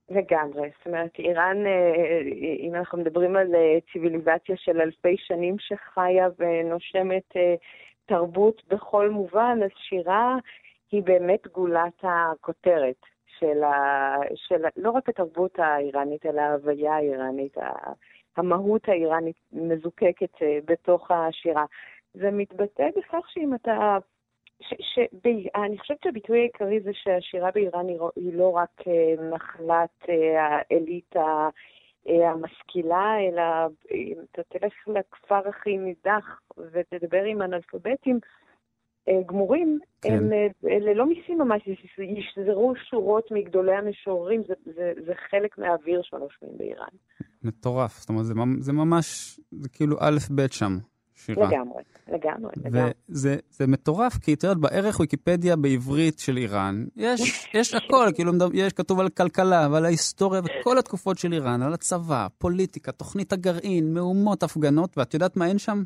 לגמרי. זאת אומרת, איראן, אה, אם אנחנו מדברים על אה, ציוויליזציה של אלפי שנים שחיה ונושמת אה, תרבות בכל מובן, אז שירה היא באמת גולת הכותרת של, ה, של לא רק התרבות האיראנית, אלא ההוויה האיראנית, המהות האיראנית מזוקקת בתוך השירה. זה מתבטא בכך שאם אתה ש, ש, ב, אני חושבת שהביטוי העיקרי זה שהשירה באיראן היא, לא רק נחלת uh, האליטה uh, המשכילה, אלא אם אתה תלך לכפר הכי נידח ותדבר עם אנאלפביטים uh, גמורים, כן. הם, uh, אלה לא מיסים ממש, ישזרו שורות מגדולי המשוררים, זה, זה, זה חלק מהאוויר שנושמים באיראן. מטורף, זאת אומרת, זה, זה ממש, זה כאילו א' ב' שם. שירה. לגמרי, לגמרי, לגמרי. וזה זה מטורף, כי את יודעת, בערך ויקיפדיה בעברית של איראן, יש, יש הכל, כאילו יש כתוב על כלכלה ועל ההיסטוריה וכל התקופות של איראן, על הצבא, פוליטיקה, תוכנית הגרעין, מהומות, הפגנות, ואת יודעת מה אין שם?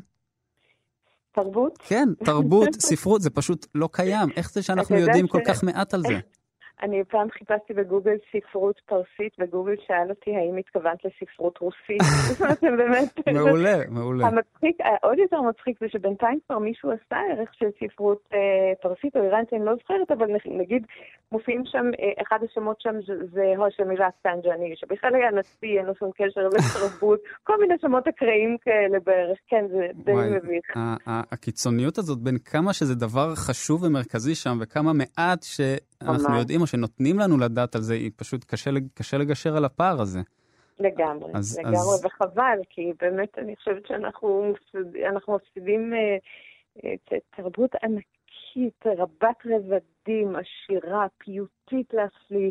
תרבות? כן, תרבות, ספרות, זה פשוט לא קיים. איך זה שאנחנו יודעים כל כך מעט על זה? אני פעם חיפשתי בגוגל ספרות פרסית, וגוגל שאל אותי האם התכוונת לספרות רוסית. זאת אומרת, באמת... מעולה, מעולה. המצחיק, עוד יותר מצחיק זה שבינתיים כבר מישהו עשה ערך של ספרות אה, פרסית או איראנית, אני לא זוכרת, אבל נגיד מופיעים שם, אה, אחד השמות שם זה האשמי רפסנג'ני, שבכלל היה נשיא, אין לו שום קשר לתרבות, כל מיני שמות אקראיים כאלה בערך, כן, זה די מביך. הקיצוניות הזאת בין כמה שזה דבר חשוב ומרכזי שם, וכמה מעט שאנחנו יודעים, או שנותנים לנו לדעת על זה, היא פשוט קשה, קשה לגשר על הפער הזה. לגמרי, אז, לגמרי, אז... וחבל, כי באמת אני חושבת שאנחנו מפסידים אה, אה, תרבות ענקית, רבת רבדים, עשירה, פיוטית להפליא.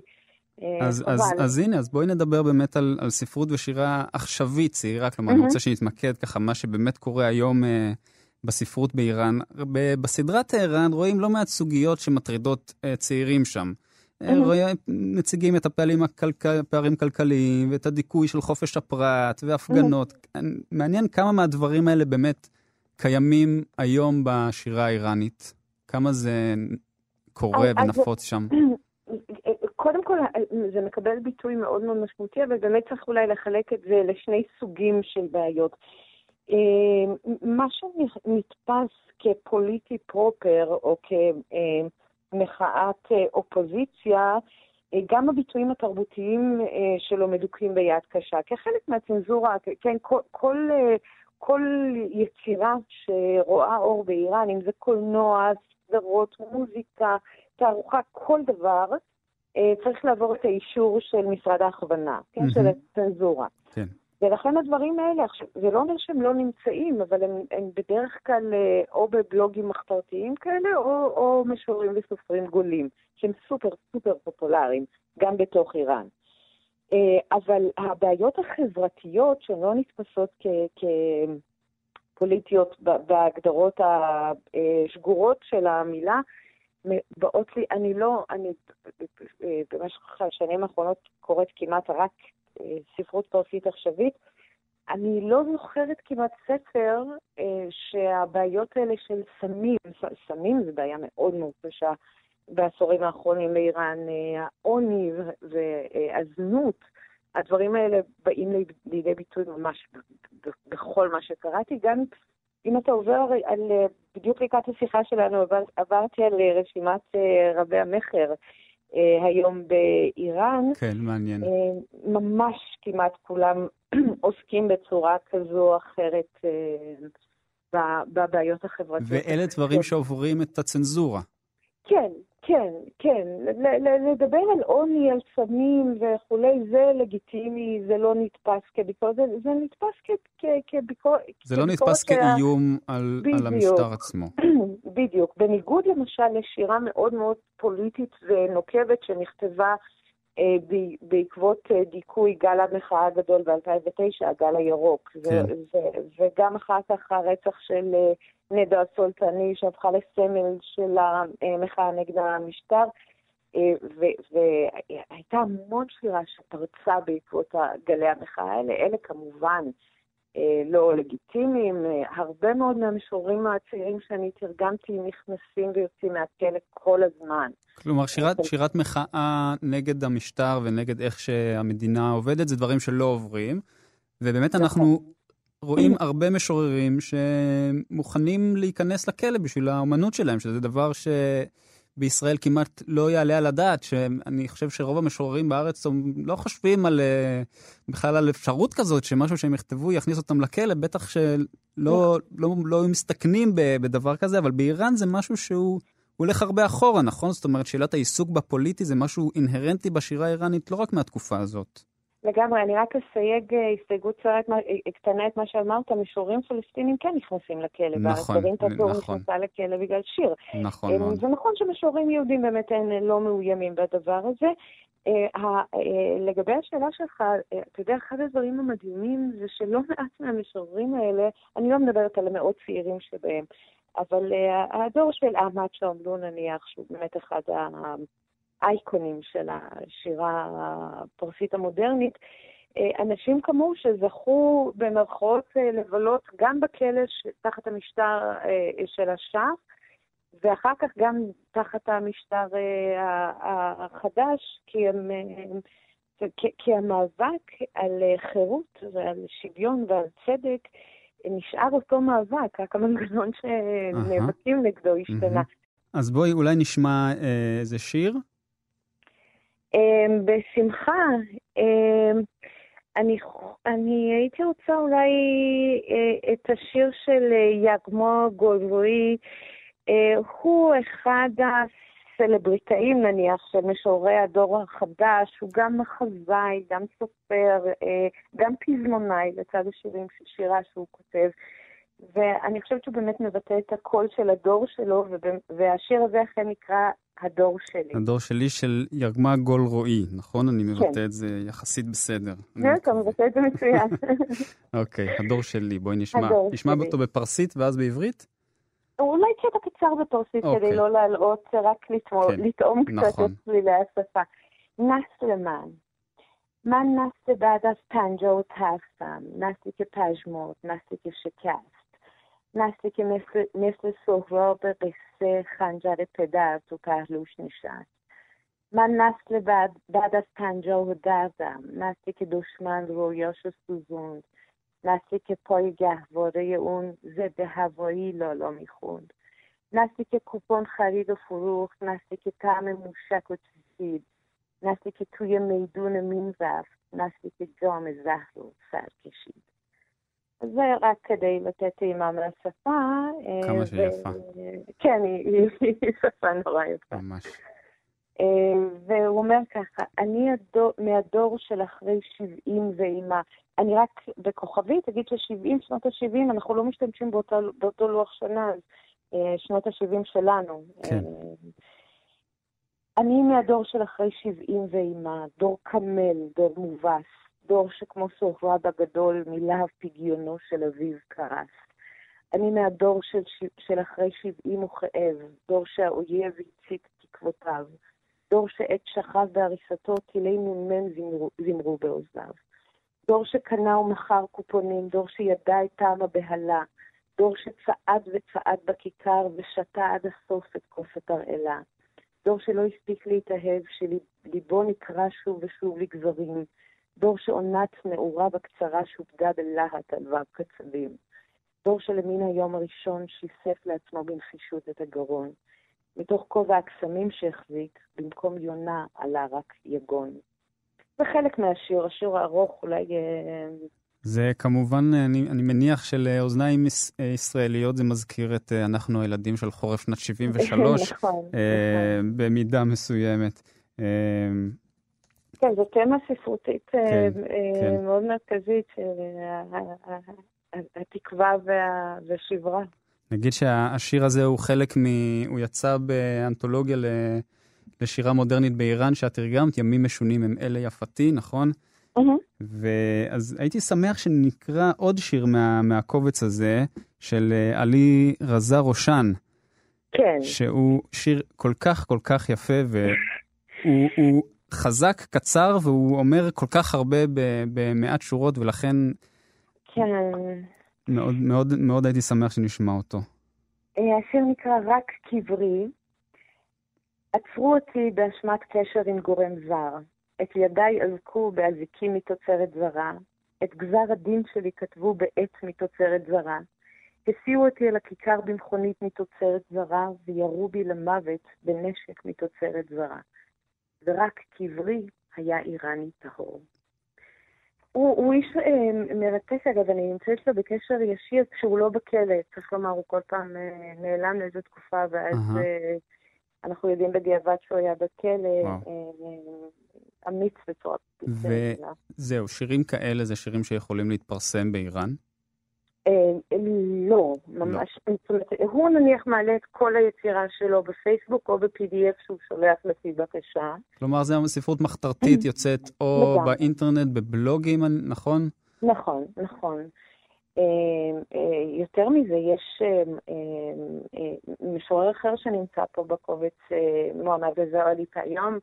אה, אז, אז, אז הנה, אז בואי נדבר באמת על, על ספרות ושירה עכשווית, צעירה, כלומר, mm-hmm. אני רוצה שנתמקד ככה, מה שבאמת קורה היום אה, בספרות באיראן. בסדרת טהרן רואים לא מעט סוגיות שמטרידות אה, צעירים שם. רואים, מציגים את הפערים, הכלכל, הפערים כלכליים ואת הדיכוי של חופש הפרט והפגנות. מעניין כמה מהדברים האלה באמת קיימים היום בשירה האיראנית. כמה זה קורה ונפוץ שם. קודם כל, זה מקבל ביטוי מאוד מאוד משמעותי, אבל באמת צריך אולי לחלק את זה לשני סוגים של בעיות. אה, מה שנתפס כפוליטי פרופר, או כמחאת אה, אופוזיציה, אה, גם הביטויים התרבותיים שלו מדוכאים ביד קשה, כחלק מהצנזורה, כן, כל, כל, כל יצירה שרואה אור באיראן, אם זה קולנוע, סדרות, מוזיקה, תערוכה, כל דבר, צריך לעבור את האישור של משרד ההכוונה, כן, mm-hmm. של הצנזורה. כן. ולכן הדברים האלה, עכשיו, זה לא אומר שהם לא נמצאים, אבל הם, הם בדרך כלל אה, או בבלוגים מחתרתיים כאלה, או, או משוררים וסופרים גולים, שהם סופר סופר פופולריים, גם בתוך איראן. אה, אבל הבעיות החברתיות שהן לא נתפסות כפוליטיות בהגדרות השגורות של המילה, באות לי, אני לא, אני במשך השנים האחרונות קוראת כמעט רק ספרות פרסית עכשווית. אני לא זוכרת כמעט ספר אה, שהבעיות האלה של סמים, סמים זה בעיה מאוד מאוד קשה בעשורים האחרונים לאיראן, אה, העוני והזנות, הדברים האלה באים לידי ביטוי ממש בכל מה שקראתי. גם אם אתה עובר על, בדיוק לקראת השיחה שלנו, עברתי על רשימת אה, רבי המכר. אה, היום באיראן. כן, מעניין. אה, ממש כמעט כולם עוסקים בצורה כזו או אחרת אה, בבעיות החברתיות. ואלה דברים שעוברים את הצנזורה. כן, כן, כן. לדבר על עוני, על סמים וכולי, זה לגיטימי, זה לא נתפס כביקורת, זה, זה נתפס כביקורת. זה לא נתפס כאיום על, על המשטר עצמו. בדיוק. בניגוד למשל לשירה מאוד מאוד פוליטית ונוקבת שנכתבה בעקבות אה, דיכוי גל המחאה הגדול ב-2009, הגל הירוק. כן. וגם אחר כך הרצח של אה, נדע הסולטני, שהפכה לסמל של המחאה נגד המשטר. והייתה המון שירה שפרצה בעקבות גלי המחאה האלה. אלה כמובן אה, לא לגיטימיים. הרבה מאוד מהמשוררים הצעירים שאני תרגמתי נכנסים ויוצאים מהכלא כל הזמן. כלומר, שירת, שירת מחאה נגד המשטר ונגד איך שהמדינה עובדת, זה דברים שלא עוברים. ובאמת נכון. אנחנו רואים הרבה משוררים שמוכנים להיכנס לכלא בשביל האומנות שלהם, שזה דבר שבישראל כמעט לא יעלה על הדעת, שאני חושב שרוב המשוררים בארץ לא חושבים על, אה, בכלל על אפשרות כזאת, שמשהו שהם יכתבו יכניס אותם לכלא, בטח שלא לא, לא, לא מסתכנים בדבר כזה, אבל באיראן זה משהו שהוא... הולך הרבה אחורה, נכון? זאת אומרת, שאלת העיסוק בפוליטי זה משהו אינהרנטי בשירה האיראנית לא רק מהתקופה הזאת. לגמרי, אני רק אסייג אה, הסתייגות צרת, אה, קטנה את מה שאמרת, משוררים פלסטינים כן נכנסים לכלא. נכון, נכון. טאטור נכנסה לכלא בגלל שיר. נכון מאוד. זה נכון שמשוררים יהודים באמת הם אה, לא מאוימים בדבר הזה. לגבי השאלה שלך, אתה יודע, אחד הדברים המדהימים זה שלא מעט מהמשוררים האלה, אני לא מדברת על המאות צעירים שבהם, אבל הדור של עמד שעמלו נניח, שהוא באמת אחד האייקונים של השירה הפרסית המודרנית, אה, אנשים כמוהו שזכו במרכאות אה, לבלות גם בכלא תחת המשטר אה, של השאה, ואחר כך גם תחת המשטר החדש, כי, הם, כי המאבק על חירות ועל שוויון ועל צדק נשאר אותו מאבק, רק המנגנון שנאבקים נגדו השתנה. אז בואי אולי נשמע איזה שיר. אמ, בשמחה. אמ, אני, אני הייתי רוצה אולי אה, את השיר של אה, יגמו גולרוי. אה, הוא אחד הסלבריטאים נניח של משוררי הדור החדש, הוא גם מחזאי, גם סופר, גם פזמונאי לצד השירים של שירה שהוא כותב. ואני חושבת שהוא באמת מבטא את הקול של הדור שלו, והשיר הזה אכן נקרא הדור שלי. הדור שלי של ירגמה גול רועי, נכון? אני מבטא כן. את זה יחסית בסדר. כן, אתה מבטא את זה מצוין. אוקיי, הדור שלי, בואי נשמע. נשמע אותו בפרסית ואז בעברית? אולי קטע קצר בפרסית כדי אוקיי. לא להלאות, רק כן. לטעום קצת נכון. את צלילי השפה. נסלמן. من نسل بعد از پنجاه و ترسم نسلی که پژمرد نسلی که شکست نسلی که مثل, مثل سهراب قصه خنجر پدر تو پهلوش نشست. من نسل بعد, بعد از پنجاه و دردم. نسلی که دشمن رویاشو سوزوند. نسلی که پای گهواره اون ضد هوایی لالا می‌خوند. نسلی که کوپن خرید و فروخت. نسلی که طعم موشک و چیزید نسلی که توی میدون مین رفت. نسلی که جام زهر رو سر کشید זה רק כדי לתת טעימה מהשפה. כמה שהיא יפה. כן, היא שפה נורא יפה. ממש. והוא אומר ככה, אני הדור, מהדור של אחרי 70 ואימה. אני רק בכוכבית אגיד ש-70, שנות ה-70, אנחנו לא משתמשים באותו, באותו לוח שנה, שנות ה-70 שלנו. כן. אני מהדור של אחרי 70 ואימה, דור קמל, דור מובס. דור שכמו סוהרב הגדול מלהב פגיונו של אביו קרס. אני מהדור של, של אחרי שבעים וכאב, דור שהאויב הצית תקוותיו, דור שעת שכב בהריסתו טילי נ"מ זמרו, זמרו באוזניו. דור שקנה ומכר קופונים, דור שידע את טעם הבהלה, דור שצעד וצעד בכיכר ושתה עד הסוף את כוס התרעלה. דור שלא הספיק להתאהב, שליבו נקרע שוב ושוב לגברים, דור שעונת נעורה בקצרה שופדה בלהט על וו קצבים. דור שלמן היום הראשון שיסף לעצמו בנחישות את הגרון. מתוך כובע הקסמים שהחזיק, במקום יונה עלה רק יגון. זה חלק מהשיר, השיר הארוך אולי... אה, זה כמובן, אני, אני מניח שלאוזניים ישראליות זה מזכיר את אה, אנחנו הילדים של חורף שנת 73, נכון, אה, נכון. במידה מסוימת. כן, זו תמה ספרותית אה, כן, אה, כן. מאוד מרכזית של התקווה והשברה. נגיד שהשיר הזה הוא חלק מ... הוא יצא באנתולוגיה לשירה מודרנית באיראן שאת תרגמת, ימים משונים הם אלה יפתי, נכון? ואז הייתי שמח שנקרא עוד שיר מה, מהקובץ הזה, של אה, עלי רזה ראשן. כן. שהוא שיר כל כך כל כך יפה, והוא חזק, קצר, והוא אומר כל כך הרבה במעט שורות, ולכן כן. כן. מאוד, מאוד, מאוד הייתי שמח שנשמע אותו. אה, השיר נקרא רק קברי. עצרו אותי באשמת קשר עם גורם זר. את ידיי אזקו באזיקים מתוצרת זרה. את גזר הדין שלי כתבו בעט מתוצרת זרה. הסיעו אותי אל הכיכר במכונית מתוצרת זרה, וירו בי למוות בנשק מתוצרת זרה. ורק קברי היה איראני טהור. הוא, הוא איש אה, מרתק, אגב, אני נמצאת לו בקשר ישיר כשהוא לא בכלא. צריך לומר, הוא כל פעם אה, נעלם לאיזו תקופה, ואז uh-huh. אה, אנחנו יודעים בדיעבד שהוא היה בכלא. אה, אמיץ בצורה... וזהו, שירים כאלה זה שירים שיכולים להתפרסם באיראן? אה, לא, ממש. לא. זאת אומרת, הוא נניח מעלה את כל היצירה שלו בפייסבוק או ב-PDF שהוא שולח לפי בקשה. כלומר, זה ספרות מחתרתית יוצאת או באינטרנט, בבלוגים, נכון? נכון, נכון. אה, אה, יותר מזה, יש משורר אחר שנמצא פה בקובץ, מועמד לזר עלית היום,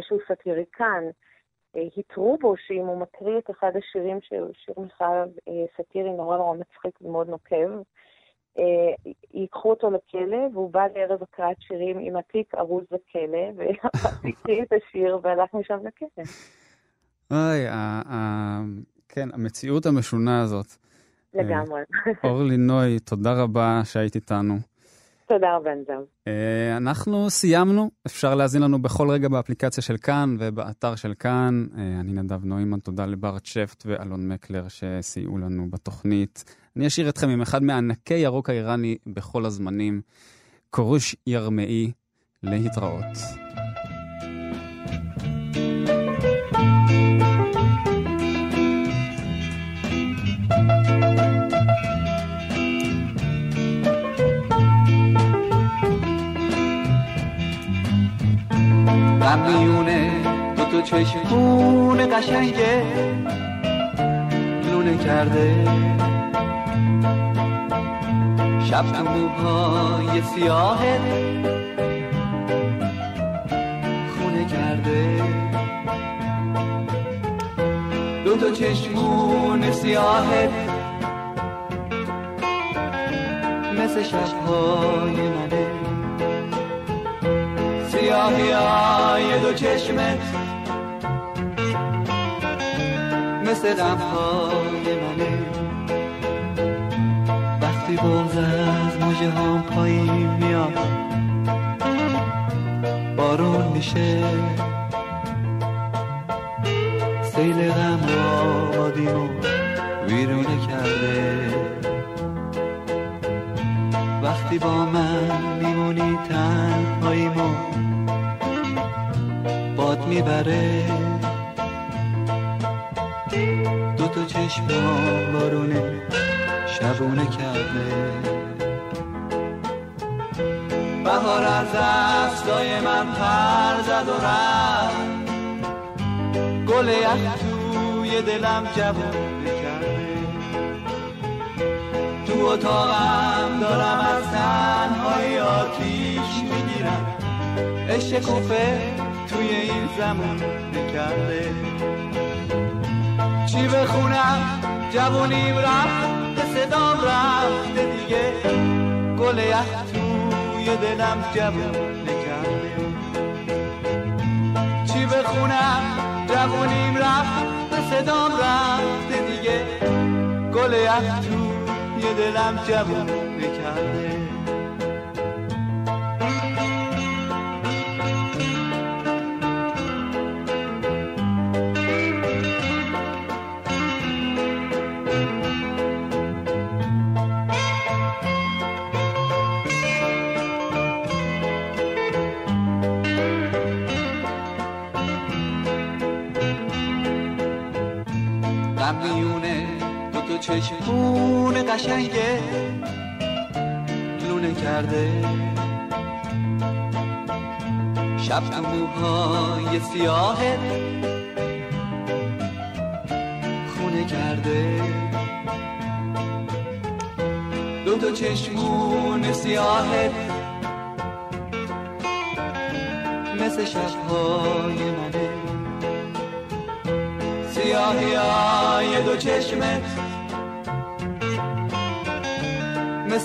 שהוא סאטיריקן. התרו בו שאם הוא מקריא את אחד השירים שהוא שיר מחאה סאטירי נורא נורא מצחיק ומאוד נוקב, אה, ייקחו אותו לכלא, והוא בא לערב הקראת שירים עם התיק ארוז לכלא, והקריא את השיר והלך משם לכלא. אוי, כן, המציאות המשונה הזאת. לגמרי. אורלי נוי, תודה רבה שהיית איתנו. תודה רבה, זהו. אה, אנחנו סיימנו, אפשר להזין לנו בכל רגע באפליקציה של כאן ובאתר של כאן. אה, אני נדב נוימן, תודה לברט שפט ואלון מקלר שסייעו לנו בתוכנית. אני אשאיר אתכם עם אחד מענקי ירוק האיראני בכל הזמנים, קורוש ירמאי, להתראות. میونه دو تا چشمون قشنگه لونه کرده. شب تو موهای سیاهه خونه کرده. دو تا چشمون سیاهه مثل شبهای منه. سیاهی دو چشمت مثل غمهای منه. وقتی بغز از موجه هم پایین میاد بارون میشه. سیل غم آبادیمو ویرونه کرده. وقتی با من میمونی تنهاییمو می‌بره. دو تا چشم بارونه شبونه کرده. بهار از دستای من پر زد و رفت. گل یخ توی دلم جوونه کرده تو اتاقم دارم از تنهای آتیش می‌گیرم. عشق کوفه توی این زمان نکرده چی بخونم جوونیم رفت صدام رفته دیگه. گل یخ توی دلم جوون نکرده چی بخونم جوونیم رفت صدام رفته دیگه. گل یخ توی دلم جوون نکرده قشنگه لونه کرده. شب تو موهای سیاهه خونه کرده. دو تا چشمون سیاهه مثل شبهای منه. سیاهی های دو چشمت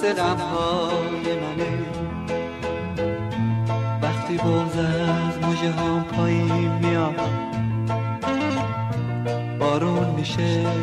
مثل غمهای منه. وقتی بغز از مجه هم پایین میاد بارون میشه.